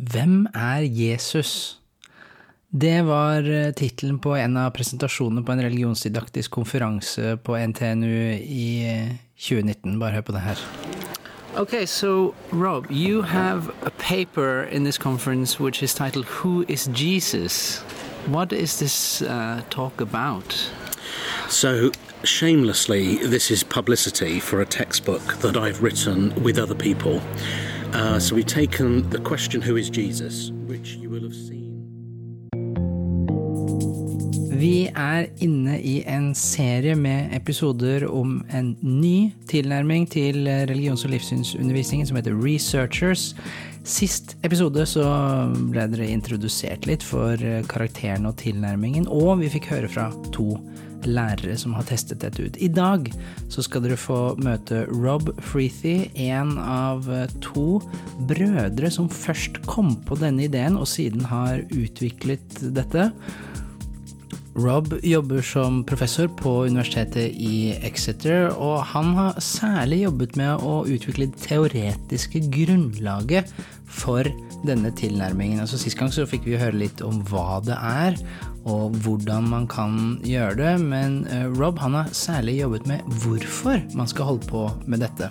Hvem er Jesus? Det var eh, tittelen på en av presentasjonene på en religionsdidaktisk konferanse på NTNU i 2019. Bare hør på det her. Okay, so Rob, you have a paper in this conference which is titled Who is Jesus? What is this uh, talk about? So, shamelessly, this is publicity for a textbook that I've written with other people. Uh, so, we've taken the question, Who is Jesus? which you will have seen. Vi er inne i en serie med episoder om en ny tilnærming til religions- og livssynsundervisningen som heter Researchers. Sist episode så ble dere introdusert litt for karakteren og tilnærmingen, og vi fikk høre fra to lærere som har testet dette ut. I dag så skal dere få møte Rob Freethy, en av to brødre som først kom på denne ideen, og siden har utviklet dette. Rob jobber som professor på universitetet i Exeter, og han har særlig jobbet med å utvikle det teoretiske grunnlaget for denne tilnærmingen. Altså Sist gang så fikk vi høre litt om hva det er, og hvordan man kan gjøre det, men Rob han har særlig jobbet med hvorfor man skal holde på med dette.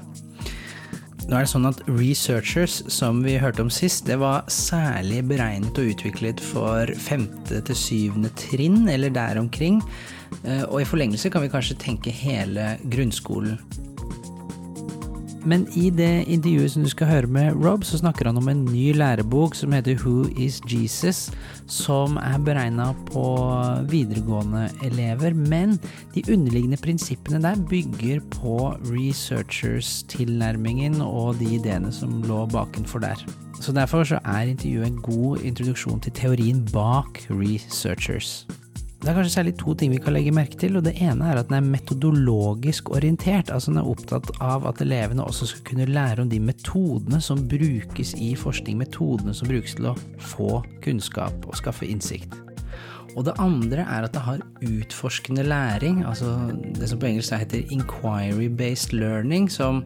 Nå er det sånn at Researchers, som vi hørte om sist, det var særlig beregnet og utviklet for femte til syvende trinn, eller der omkring. Og i forlengelse kan vi kanskje tenke hele grunnskolen. Men i det intervjuet som du skal høre med Rob, så snakker han om en ny lærebok som heter Who is Jesus, som er beregna på videregående elever. Men de underliggende prinsippene der bygger på researchers-tilnærmingen og de ideene som lå bakenfor der. Så derfor så er intervjuet en god introduksjon til teorien bak researchers. Det er kanskje særlig to ting vi kan legge merke til, og det ene er at den er metodologisk orientert, altså den er opptatt av at elevene også skal kunne lære om de metodene som brukes i forskning, metodene som brukes til å få kunnskap og skaffe innsikt. Og det andre er at det har utforskende læring, altså det som på engelsk heter inquiry-based learning, som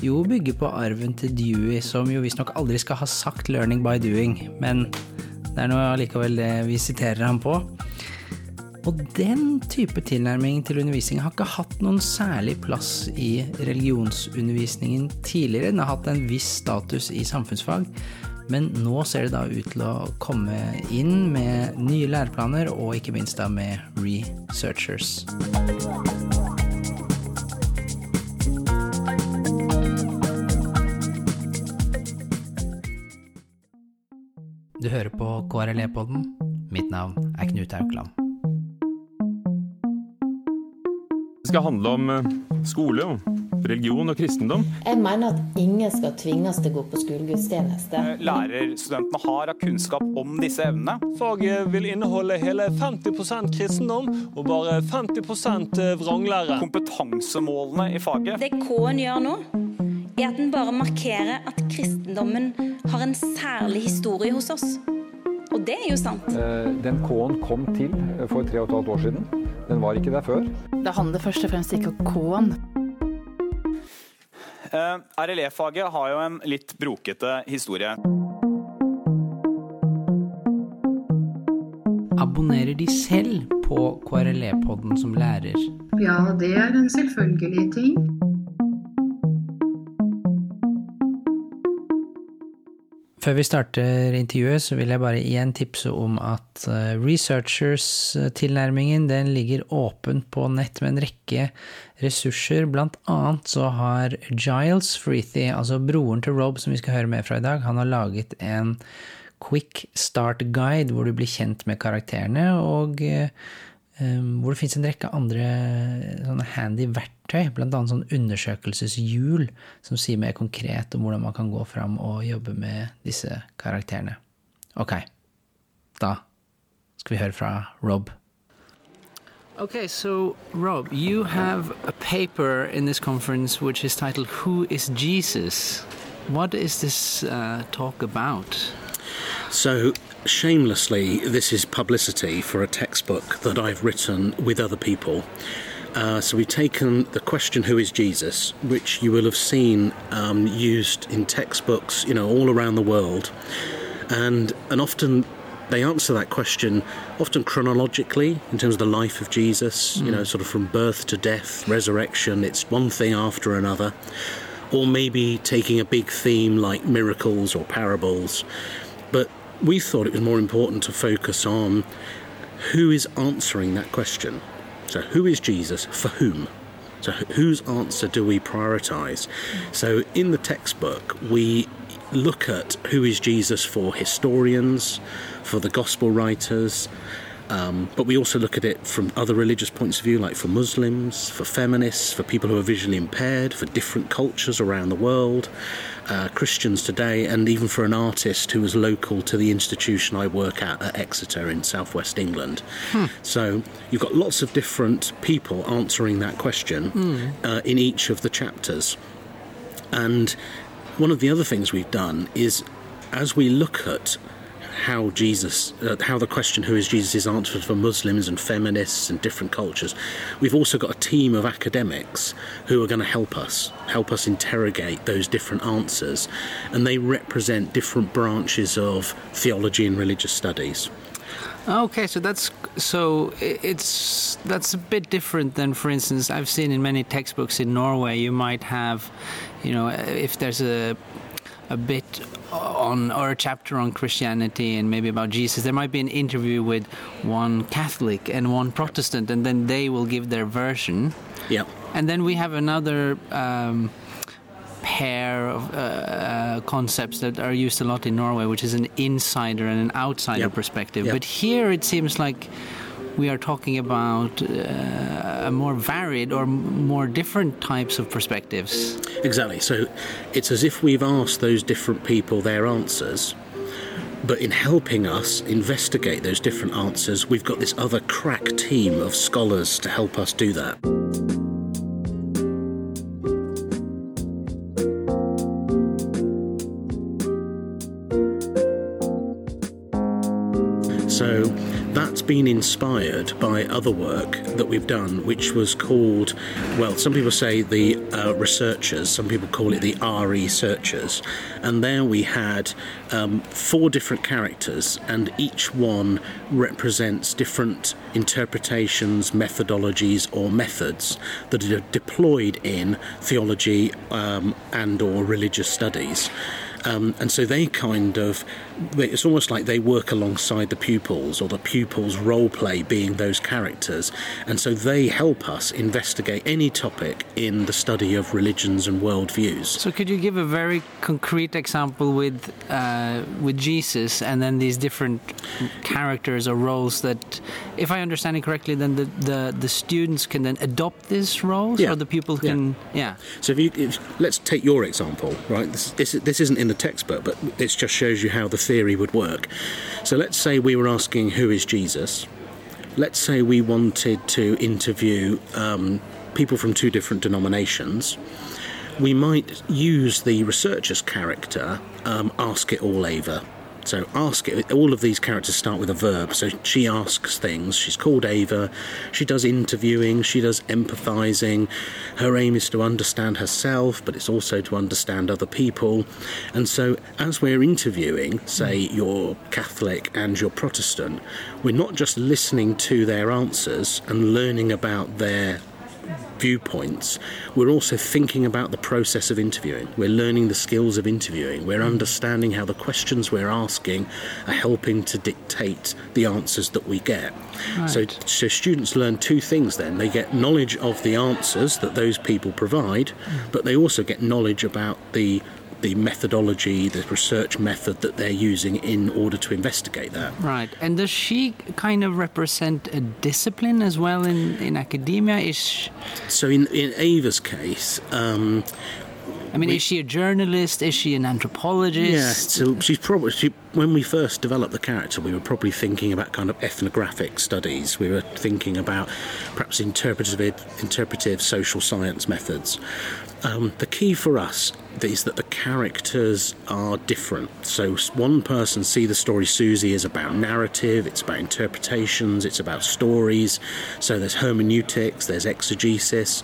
jo bygger på arven til Dewey, som jo visstnok aldri skal ha sagt 'learning by doing', men det er nå allikevel det vi siterer ham på. Og den type tilnærming til undervisning har ikke hatt noen særlig plass i religionsundervisningen tidligere. Den har hatt en viss status i samfunnsfag, men nå ser det da ut til å komme inn med nye læreplaner, og ikke minst da med researchers. Du hører på KRLE-podden. Mitt navn er Knut Aukland. Det skal handle om skole, religion og kristendom. Jeg mener at ingen skal tvinges til å gå på skolegudstjeneste. Lærerstudentene har av kunnskap om disse evnene. Faget vil inneholde hele 50% kristendom og bare 50% vranglære. Kompetansemålene i faget. Det K-en gjør nå, er at den bare markerer at kristendommen har en særlig historie hos oss. Og det er jo sant. Den K-en kom til for tre og et halvt år siden. Den var ikke der før. Det handler først og fremst ikke om K-en. RLE-faget har jo en litt brokete historie. Abonnerer de selv på KRLE-podden som lærer? Ja, det er en selvfølgelig ting. Før vi starter intervjuet, så vil jeg bare igjen tipse om at researchers-tilnærmingen den ligger åpent på nett med en rekke ressurser. Blant annet så har Giles Freethy, altså broren til Rob som vi skal høre mer fra i dag, han har laget en quick start guide hvor du blir kjent med karakterene, og hvor det finnes en rekke andre sånne handy verktøy, blant annet sånn undersøkelseshjul som sier mer konkret om hvordan man kan gå fram og jobbe med disse karakterene. Ok, da skal vi høre fra Rob. Okay, so Rob, you have a paper in this conference which is titled Who is Jesus? What is this uh, talk about? So, shamelessly, this is publicity for a textbook that I've written with other people. Uh, so we've taken the question, Who is Jesus? which you will have seen um, used in textbooks, you know, all around the world. And, and often they answer that question often chronologically in terms of the life of Jesus, you know, sort of from birth to death, resurrection, it's one thing after another. Or maybe taking a big theme like miracles or parables. But we thought it was more important to focus on who is answering that question. So, who is Jesus for whom? So, whose answer do we prioritize? So, in the textbook, we look at who is Jesus for historians, for the gospel writers, um, but we also look at it from other religious points of view, like for Muslims, for feminists, for people who are visually impaired, for different cultures around the world, uh, Christians today, and even for an artist who is local to the institution I work at at Exeter in southwest England. So you've got lots of different people answering that question uh, in each of the chapters. And one of the other things we've done is as we look at how Jesus, uh, how the question who is Jesus is answered for Muslims and feminists and different cultures, we've also got a team of academics who are going to help us, help us interrogate those different answers. And they represent different branches of theology and religious studies. Okay, so that's so it's that's a bit different than, for instance, I've seen in many textbooks in Norway. You might have, you know, if there's a a bit on or a chapter on Christianity and maybe about Jesus, there might be an interview with one Catholic and one Protestant, and then they will give their version. Yeah. And then we have another um, pair of uh, uh, concepts that are used a lot in Norway, which is an insider and an outsider Yep. perspective. Yep. But here it seems like we are talking about uh, more varied or more different types of perspectives. Exactly. So it's as if we've asked those different people their answers, but in helping us investigate those different answers, we've got this other crack team of scholars to help us do that. So that's been inspired by other work that we've done, which was called, well, some people say the uh, researchers, some people call it the RE searchers. And there we had um, four different characters, and each one represents different interpretations, methodologies, or methods that are deployed in theology um, and or religious studies. Um, and so they kind of, it's almost like they work alongside the pupils, or the pupils role play being those characters. And so they help us investigate any topic in the study of religions and worldviews. So could you give a very concrete example with uh, with Jesus and then these different characters or roles that, if I understand it correctly, then the, the, the students can then adopt these roles Yeah. or the Yeah. can, yeah. So if you, if, let's take your example, right? This, this, this isn't in the textbook, but it just shows you how the theory would work. So let's say we were asking who is Jesus. Let's say we wanted to interview um, people from two different denominations. We might use the researcher's character, um, ask it all Ava. So ask it. All of these characters start with a verb. So she asks things. She's called Ava. She does interviewing. She does empathizing. Her aim is to understand herself, but it's also to understand other people. And so as we're interviewing, say you're Catholic and you're Protestant, we're not just listening to their answers and learning about their viewpoints, we're also thinking about the process of interviewing. We're learning the skills of interviewing. We're understanding how the questions we're asking are helping to dictate the answers that we get. So, Right. so students learn two things then. They get knowledge of the answers that those people provide, mm. but they also get knowledge about the the methodology, the research method that they're using in order to investigate that. Right. And does she kind of represent a discipline as well in, in academia? Is she, So in, in Ava's case, um, I mean, is she a journalist? Is she an anthropologist? Yeah, so she's probably she, when we first developed the character, we were probably thinking about kind of ethnographic studies. We were thinking about perhaps interpretive interpretive social science methods. Um, the key for us is that the characters are different. So one person see the story Susie is about narrative, it's about interpretations, it's about stories. So there's hermeneutics, there's exegesis.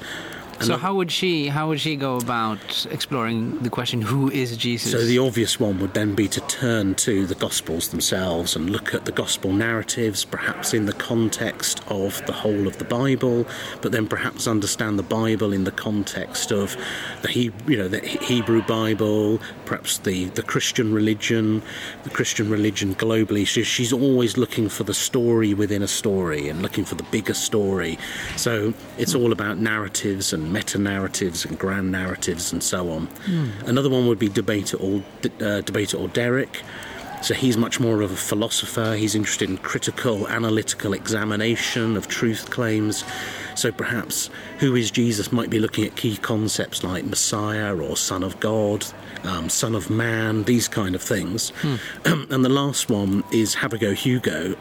So how would she how would she go about exploring the question who is Jesus? So the obvious one would then be to turn to the Gospels themselves and look at the Gospel narratives, perhaps in the context of the whole of the Bible, but then perhaps understand the Bible in the context of the he, you know the Hebrew Bible, perhaps the the Christian religion, the Christian religion globally. So she's always looking for the story within a story and looking for the bigger story. So it's all about narratives and meta narratives and grand narratives and so on. Mm. Another one would be Debater or uh, Debater or Derek. So he's much more of a philosopher. He's interested in critical, analytical examination of truth claims. So perhaps who is Jesus might be looking at key concepts like Messiah or Son of God, um, Son of Man, these kind of things. Hmm. and the last one is Have a Go Hugo,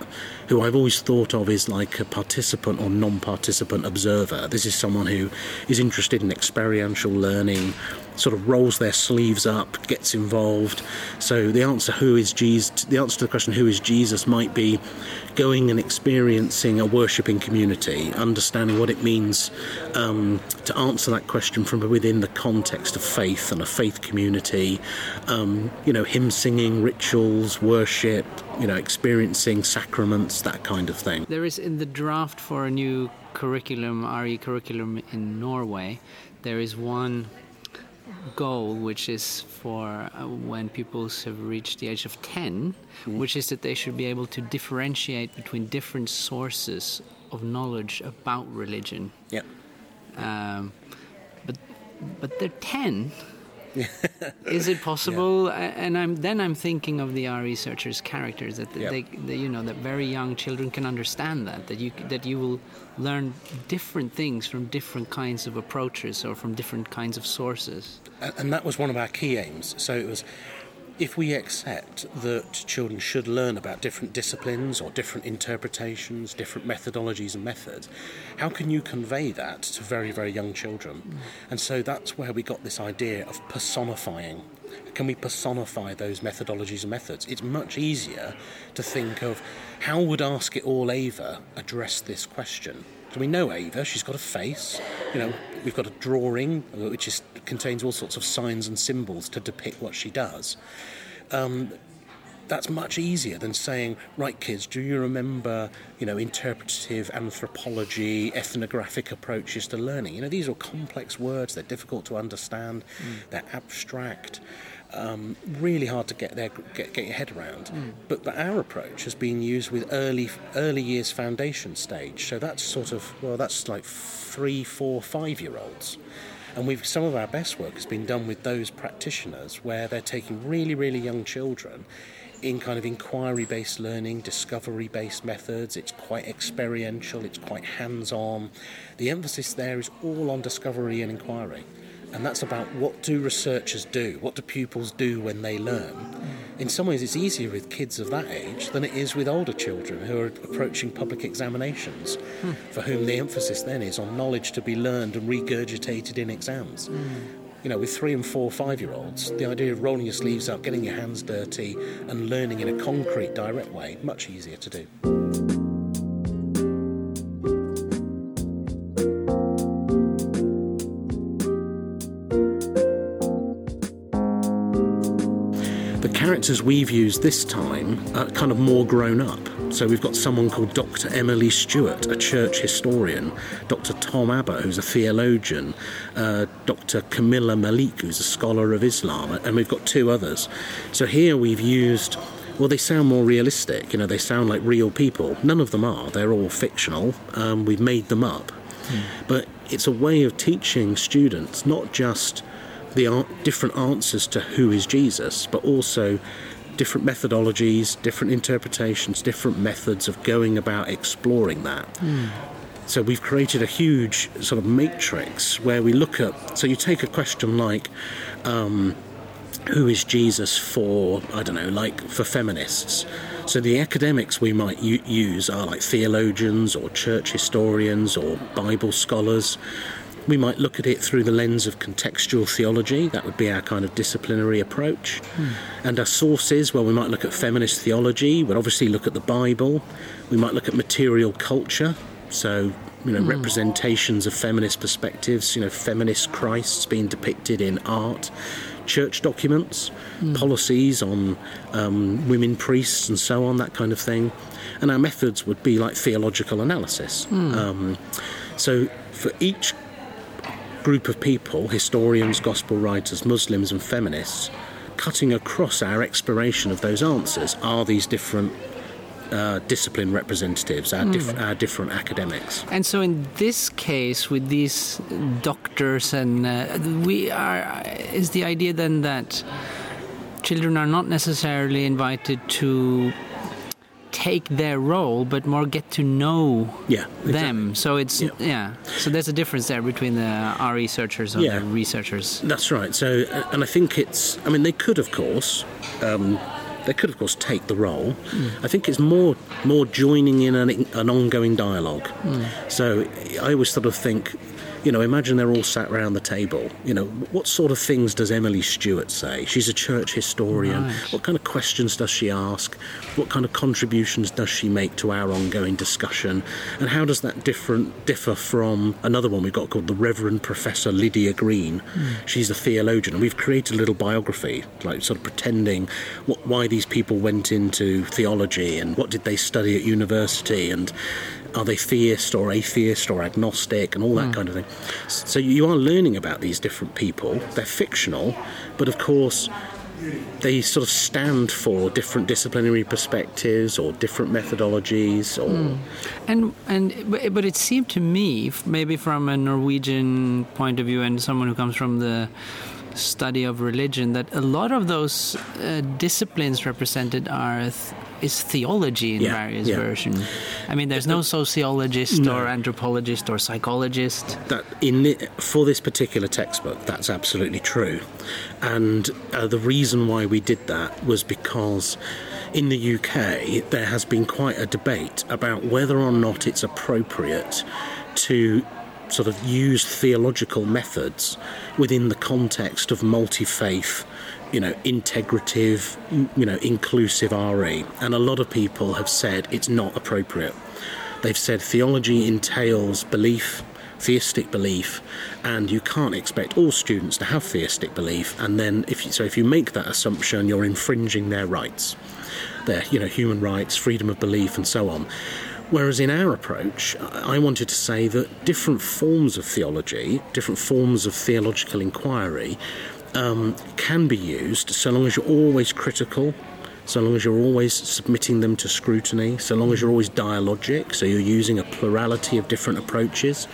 who I've always thought of as like a participant or non participant observer. This is someone who is interested in experiential learning, sort of rolls their sleeves up, gets involved. So the answer who is Jesus the answer to the question who is Jesus might be going and experiencing a worshipping community, understanding what it means um, to answer that question from within the context of faith and a faith community. Um, you know, hymn singing, rituals, worship, you know, experiencing sacraments, that kind of thing. There is in the draft for a new curriculum, RE curriculum in Norway, there is one goal which is for uh, when pupils have reached the age of 10, Mm. which is that they should be able to differentiate between different sources of knowledge about religion. Yep. Um, but but they're 10. is it possible? A- And I'm then I'm thinking of the R researchers' characters that Yep. they, they, you know, that very young children can understand that that you that you will learn different things from different kinds of approaches or from different kinds of sources. And, and that was one of our key aims. So it was if we accept that children should learn about different disciplines or different interpretations, different methodologies and methods, how can you convey that to very, very young children? And so that's where we got this idea of personifying. Can we personify those methodologies and methods? It's much easier to think of how would Ask It All Ava address this question? So we know Ava, she's got a face. You know, we've got a drawing uh, which is, contains all sorts of signs and symbols to depict what she does. Um, that's much easier than saying, right, kids, do you remember, you know, interpretative anthropology, ethnographic approaches to learning? You know, these are complex words. They're difficult to understand. They're abstract. Um, really hard to get there, get, get your head around. But but our approach has been used with early early years foundation stage. So that's sort of well, that's like three, four, five year olds. And we've some of our best work has been done with those practitioners where they're taking really, really young children in kind of inquiry based learning, discovery based methods. It's quite experiential, it's quite hands on. The emphasis there is all on discovery and inquiry. And that's about what do researchers do? What do pupils do when they learn? In some ways, it's easier with kids of that age than it is with older children who are approaching public examinations, hmm. for whom the emphasis then is on knowledge to be learned and regurgitated in exams. Hmm. You know, with three and four, five year olds, the idea of rolling your sleeves up, getting your hands dirty, and learning in a concrete, direct way, much easier to do. The characters we've used this time are kind of more grown up. So we've got someone called Dr. Emily Stewart, a church historian, Dr. Tom Abbott, who's a theologian, uh, Dr. Camilla Malik, who's a scholar of Islam, and we've got two others. So here we've used, well, they sound more realistic, you know, they sound like real people. None of them are, they're all fictional. Um, we've made them up. But it's a way of teaching students not just the different answers to who is Jesus, but also different methodologies, different interpretations, different methods of going about exploring that. So we've created a huge sort of matrix where we look at. So you take a question like, um, who is Jesus for? I don't know, like for feminists. So the academics we might u- use are like theologians or church historians or Bible scholars. We might look at it through the lens of contextual theology. That would be our kind of disciplinary approach. And our sources, well, we might look at feminist theology. We'd obviously look at the Bible. We might look at material culture. So you know, Hmm. representations of feminist perspectives, you know, feminist Christs being depicted in art, church documents, Hmm. policies on um, women priests and so on, that kind of thing. And our methods would be like theological analysis. Hmm. Um, so for each group of people, historians, gospel writers, Muslims, and feminists, cutting across our exploration of those answers are these different uh, discipline representatives, our, diff- our different academics. And so, in this case, with these doctors, and uh, we are, is the idea then that children are not necessarily invited to take their role, but more get to know Yeah, them. So it's Yeah. yeah. So there's a difference there between the our researchers and Yeah. the researchers. That's right. So, uh, and I think it's. I mean, they could, of course, um, they could, of course, take the role. I think it's more more joining in an, an ongoing dialogue. So, I always sort of think, you know, imagine they're all sat around the table. You know, what sort of things does Emily Stewart say? She's a church historian. Right. What kind of questions does she ask? What kind of contributions does she make to our ongoing discussion? And how does that different differ from another one we've got called the Reverend Professor Lydia Green? Hmm. She's a theologian, and we've created a little biography, like sort of pretending what, why these people went into theology and what did they study at university and are they theist or atheist or agnostic and all that hmm. kind of thing. So you are learning about these different people. They're fictional, but of course they sort of stand for different disciplinary perspectives or different methodologies or hmm. And and but but it seemed to me, maybe from a Norwegian point of view and someone who comes from the study of religion, that a lot of those uh, disciplines represented are th- is theology in Yeah, various yeah. versions. I mean, there's no sociologist No. or anthropologist or psychologist. that in the, for this particular textbook that's absolutely true and uh, the reason why we did that was because in the UK there has been quite a debate about whether or not it's appropriate to sort of used theological methods within the context of multi-faith you know integrative you know inclusive RE and a lot of people have said it's not appropriate They've said theology entails belief, theistic belief, and you can't expect all students to have theistic belief. And then, if you, so, if you make that assumption, you're infringing their rights, their you know human rights, freedom of belief, and so on. Whereas in our approach, I wanted to say that different forms of theology, different forms of theological inquiry, um, can be used so long as you're always critical so long as you're always submitting them to scrutiny, so long as you're always dialogic, so you're using a plurality of different approaches.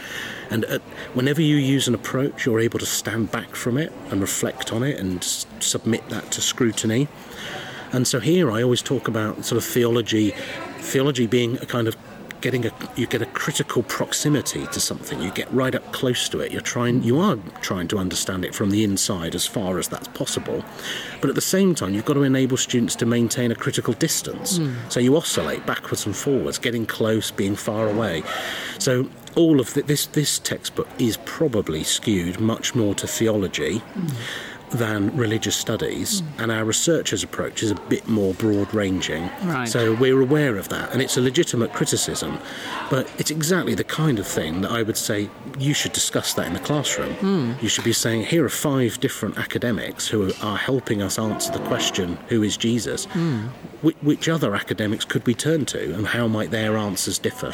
And uh, whenever you use an approach, you're able to stand back from it and reflect on it and s- submit that to scrutiny. And so here I always talk about sort of theology, theology being a kind of getting a you get a critical proximity to something. You get right up close to it. You're trying you are trying to understand it from the inside as far as that's possible. But at the same time, you've got to enable students to maintain a critical distance. Hmm. So you oscillate backwards and forwards, getting close, being far away. So all of the, this this textbook is probably skewed much more to theology hmm. Than religious studies, and our researchers' approach is a bit more broad ranging. Right. So we're aware of that, and it's a legitimate criticism, but it's exactly the kind of thing that I would say you should discuss that in the classroom. You should be saying, here are five different academics who are helping us answer the question, who is Jesus? Which, which other academics could we turn to, and how might their answers differ?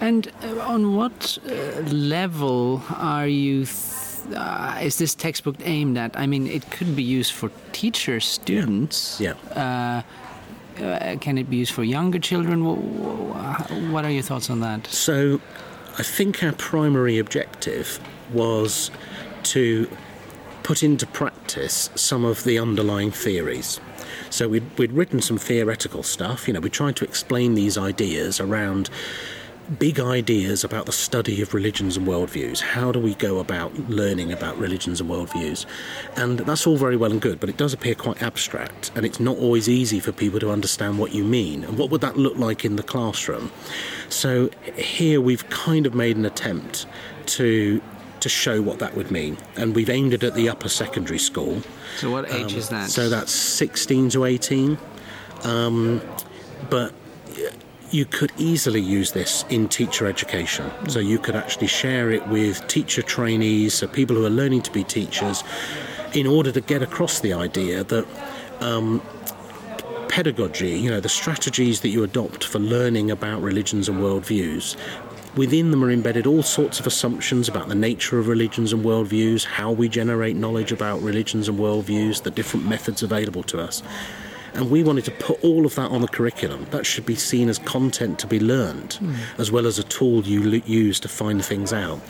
And uh, on what uh, level are you? Th- uh, is this textbook aimed at? I mean, it could be used for teachers, students. Yeah. Uh, uh, can it be used for younger children? Wh- wh- What are your thoughts on that? So, I think our primary objective was to put into practice some of the underlying theories. So, we'd, we'd written some theoretical stuff, you know, we tried to explain these ideas around big ideas about the study of religions and worldviews. How do we go about learning about religions and worldviews? And that's all very well and good, but it does appear quite abstract, and it's not always easy for people to understand what you mean. And what would that look like in the classroom? So here we've kind of made an attempt to to show what that would mean, and we've aimed it at the upper secondary school. So, what age Um, is that? So that's 16 to 18. Um, but you could easily use this in teacher education. So you could actually share it with teacher trainees, so people who are learning to be teachers, in order to get across the idea that um, pedagogy, you know, the strategies that you adopt for learning about religions and worldviews, within them are embedded all sorts of assumptions about the nature of religions and worldviews, how we generate knowledge about religions and worldviews, the different methods available to us. And we wanted to put all of that on the curriculum. That should be seen as content to be learned, mm. as well as a tool you use to find things out.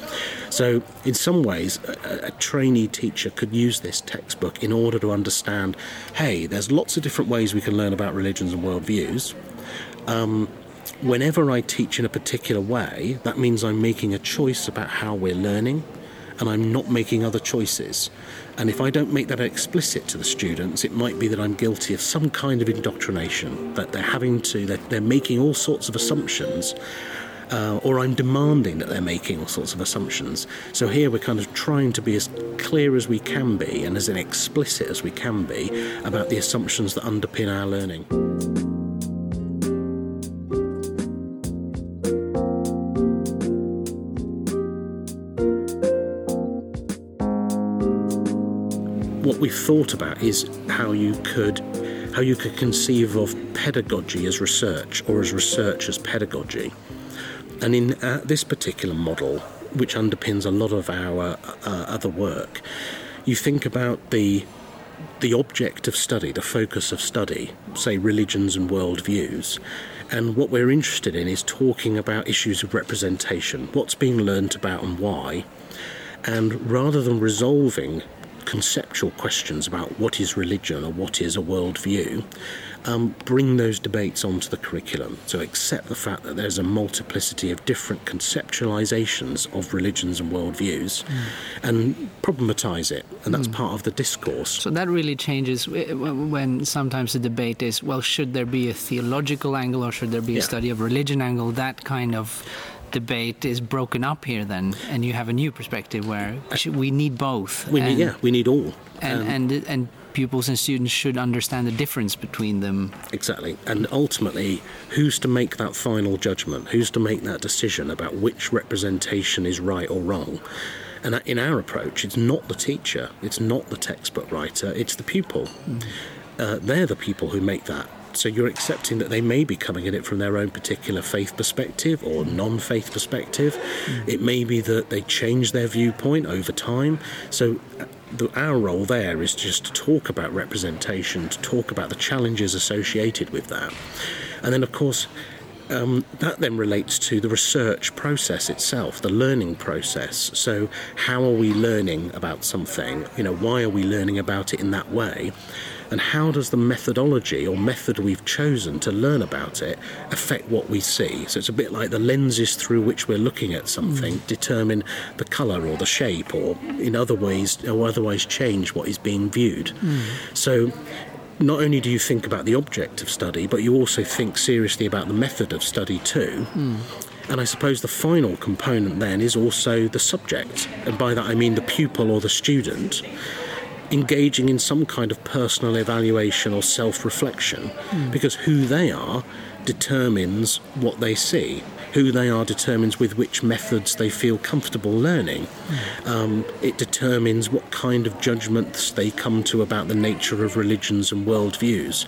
So, in some ways, a, a, trainee teacher could use this textbook in order to understand hey, there's lots of different ways we can learn about religions and worldviews. Um, whenever I teach in a particular way, that means I'm making a choice about how we're learning and I'm not making other choices. And if I don't make that explicit to the students, it might be that I'm guilty of some kind of indoctrination, that they're having to, they're, they're making all sorts of assumptions. Uh, or I'm demanding that they're making all sorts of assumptions. So here we're kind of trying to be as clear as we can be and as explicit as we can be about the assumptions that underpin our learning. We've thought about is how you could how you could conceive of pedagogy as research or as research as pedagogy. And in uh, this particular model, which underpins a lot of our uh, other work, you think about the the object of study, the focus of study, say religions and worldviews. And what we're interested in is talking about issues of representation, what's being learnt about and why. And rather than resolving conceptual questions about what is religion or what is a worldview, um, bring those debates onto the curriculum. So accept the fact that there's a multiplicity of different conceptualizations of religions and worldviews, mm. and problematize it, and that's mm. part of the discourse. So that really changes when sometimes the debate is, well, should there be a theological angle or should there be a study of religion angle? That kind of debate is broken up here then and you have a new perspective where we need both we need, yeah we need all. and, um, and and pupils and students should understand the difference between them. Exactly. And ultimately who's to make that final judgment? Who's to make that decision about which representation is right or wrong? And in our approach it's not the teacher it's not the textbook writer it's the pupil. Mm. uh, they're the people who make that so you're accepting that they may be coming at it from their own particular faith perspective or non faith perspective. Mm. It may be that they change their viewpoint over time. So uh, the, our role there is just to talk about representation, to talk about the challenges associated with that. And then, of course, um, that then relates to the research process itself, the learning process. So, how are we learning about something? You know, why are we learning about it in that way? And how does the methodology or method we've chosen to learn about it affect what we see? So it's a bit like the lenses through which we're looking at something mm. determine the colour or the shape, or in other ways, or otherwise change what is being viewed. Mm. So not only do you think about the object of study, but you also think seriously about the method of study too. Mm. And I suppose the final component then is also the subject. And by that I mean the pupil or the student engaging in some kind of personal evaluation or self reflection mm. because who they are determines what they see. Who they are determines with which methods they feel comfortable learning. Um, it determines what kind of judgments they come to about the nature of religions and worldviews.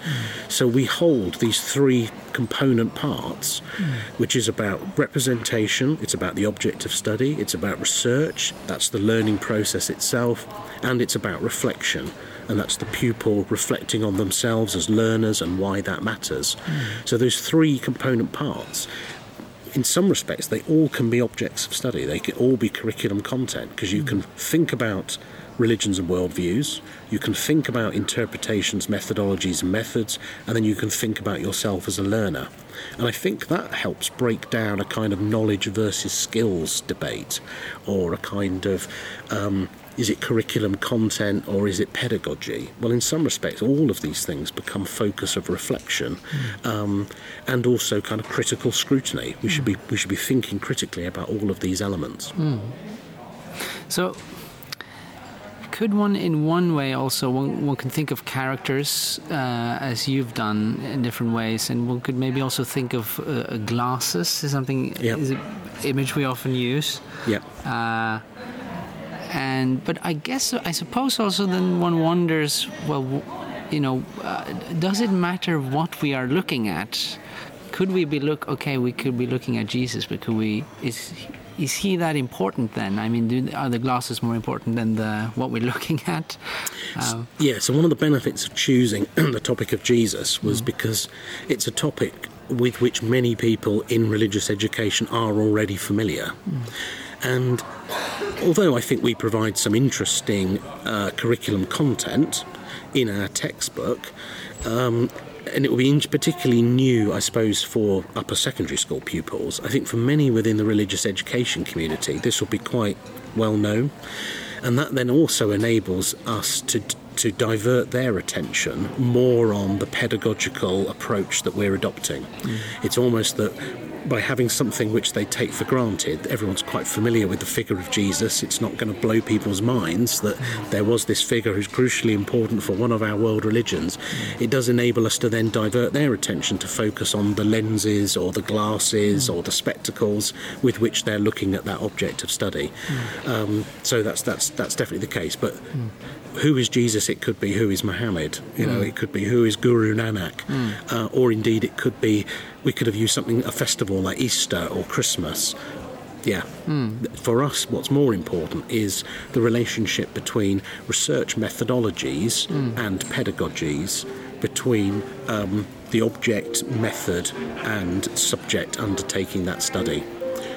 So we hold these three component parts, which is about representation, it's about the object of study, it's about research, that's the learning process itself, and it's about reflection and that's the pupil reflecting on themselves as learners and why that matters. Mm. So those three component parts in some respects, they all can be objects of study. They can all be curriculum content because you can think about religions and worldviews, you can think about interpretations, methodologies, and methods, and then you can think about yourself as a learner. And I think that helps break down a kind of knowledge versus skills debate or a kind of um, is it curriculum content or is it pedagogy? Well, in some respects, all of these things become focus of reflection mm. um, and also kind of critical scrutiny. We mm. should be we should be thinking critically about all of these elements. Mm. So, could one, in one way, also one, one can think of characters uh, as you've done in different ways, and one could maybe also think of uh, glasses is something Yep. is an image we often use. Yeah. Uh, and but I guess I suppose also then one wonders, well, you know, uh, does it matter what we are looking at? Could we be look okay? We could be looking at Jesus, but could we is is he that important then? I mean, do, are the glasses more important than the what we're looking at? Um, Yeah, so one of the benefits of choosing the topic of Jesus was because it's a topic with which many people in religious education are already familiar. And although I think we provide some interesting uh, curriculum content in our textbook, um, and it will be in- particularly new, I suppose, for upper secondary school pupils. I think for many within the religious education community, this will be quite well known, and that then also enables us to to divert their attention more on the pedagogical approach that we're adopting. It's almost that by having something which they take for granted, everyone's quite familiar with the figure of Jesus. It's not going to blow people's minds that there was this figure who's crucially important for one of our world religions. It does enable us to then divert their attention to focus on the lenses or the glasses or the spectacles with which they're looking at that object of study. Um, so that's that's that's definitely the case. But who is Jesus? It could be who is Muhammad. You know, Mm. it could be who is Guru Nanak, Mm. uh, or indeed it could be we could have used something a festival like Easter or Christmas. Yeah. Mm. For us, what's more important is the relationship between research methodologies Mm. and pedagogies, between um, the object, method, and subject undertaking that study.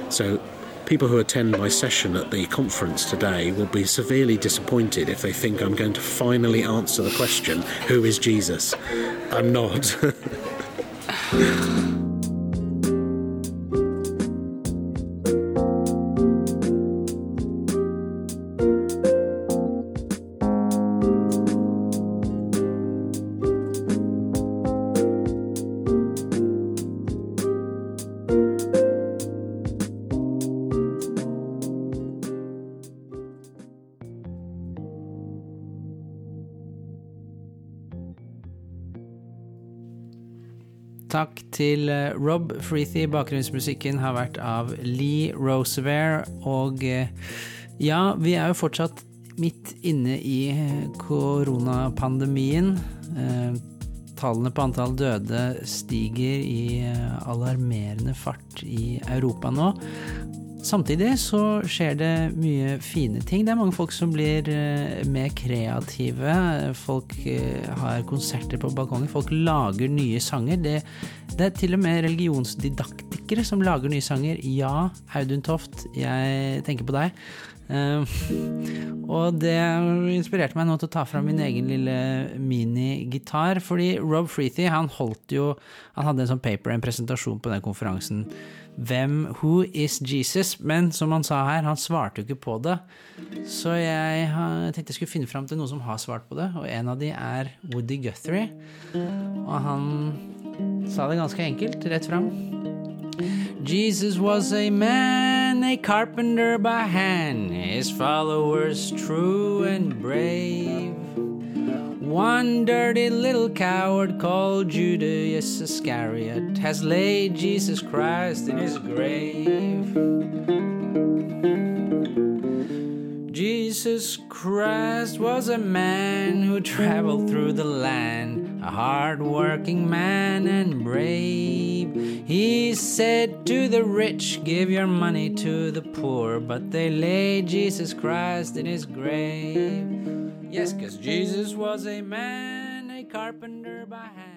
So, people who attend my session at the conference today will be severely disappointed if they think I'm going to finally answer the question, Who is Jesus? I'm not. Takk til eh, Rob Freethy. Bakgrunnsmusikken har vært av Lee Rosevere. Og eh, ja, vi er jo fortsatt midt inne i eh, koronapandemien. Tallene på antall døde stiger i alarmerende fart i Europa nå. Samtidig så skjer det mye fine ting. Det er mange folk som blir eh, mer kreative. Folk eh, har konserter på balkongen. Folk lager nye sanger. Det, det er til og med religionsdidaktikere som lager nye sanger. Ja, Audun Toft, jeg tenker på deg. Uh, og det inspirerte meg nå til å ta fram min egen lille minigitar. Fordi Rob Freethy han holdt jo Han hadde en sånn paper, en presentasjon på den konferansen. Hvem Who is Jesus? Men som han sa her, han svarte jo ikke på det. Så jeg tenkte jeg skulle finne fram til noen som har svart på det, og en av de er Woody Guthrie. Og han sa det ganske enkelt, rett fram. Jesus was a man, a carpenter by hand, his followers true and brave. One dirty little coward called Judas Iscariot has laid Jesus Christ in his grave. Jesus Christ was a man who traveled through the land, a hard working man and brave. He said to the rich, Give your money to the poor, but they laid Jesus Christ in his grave. Yes, 'cause Jesus was a man, a carpenter by hand.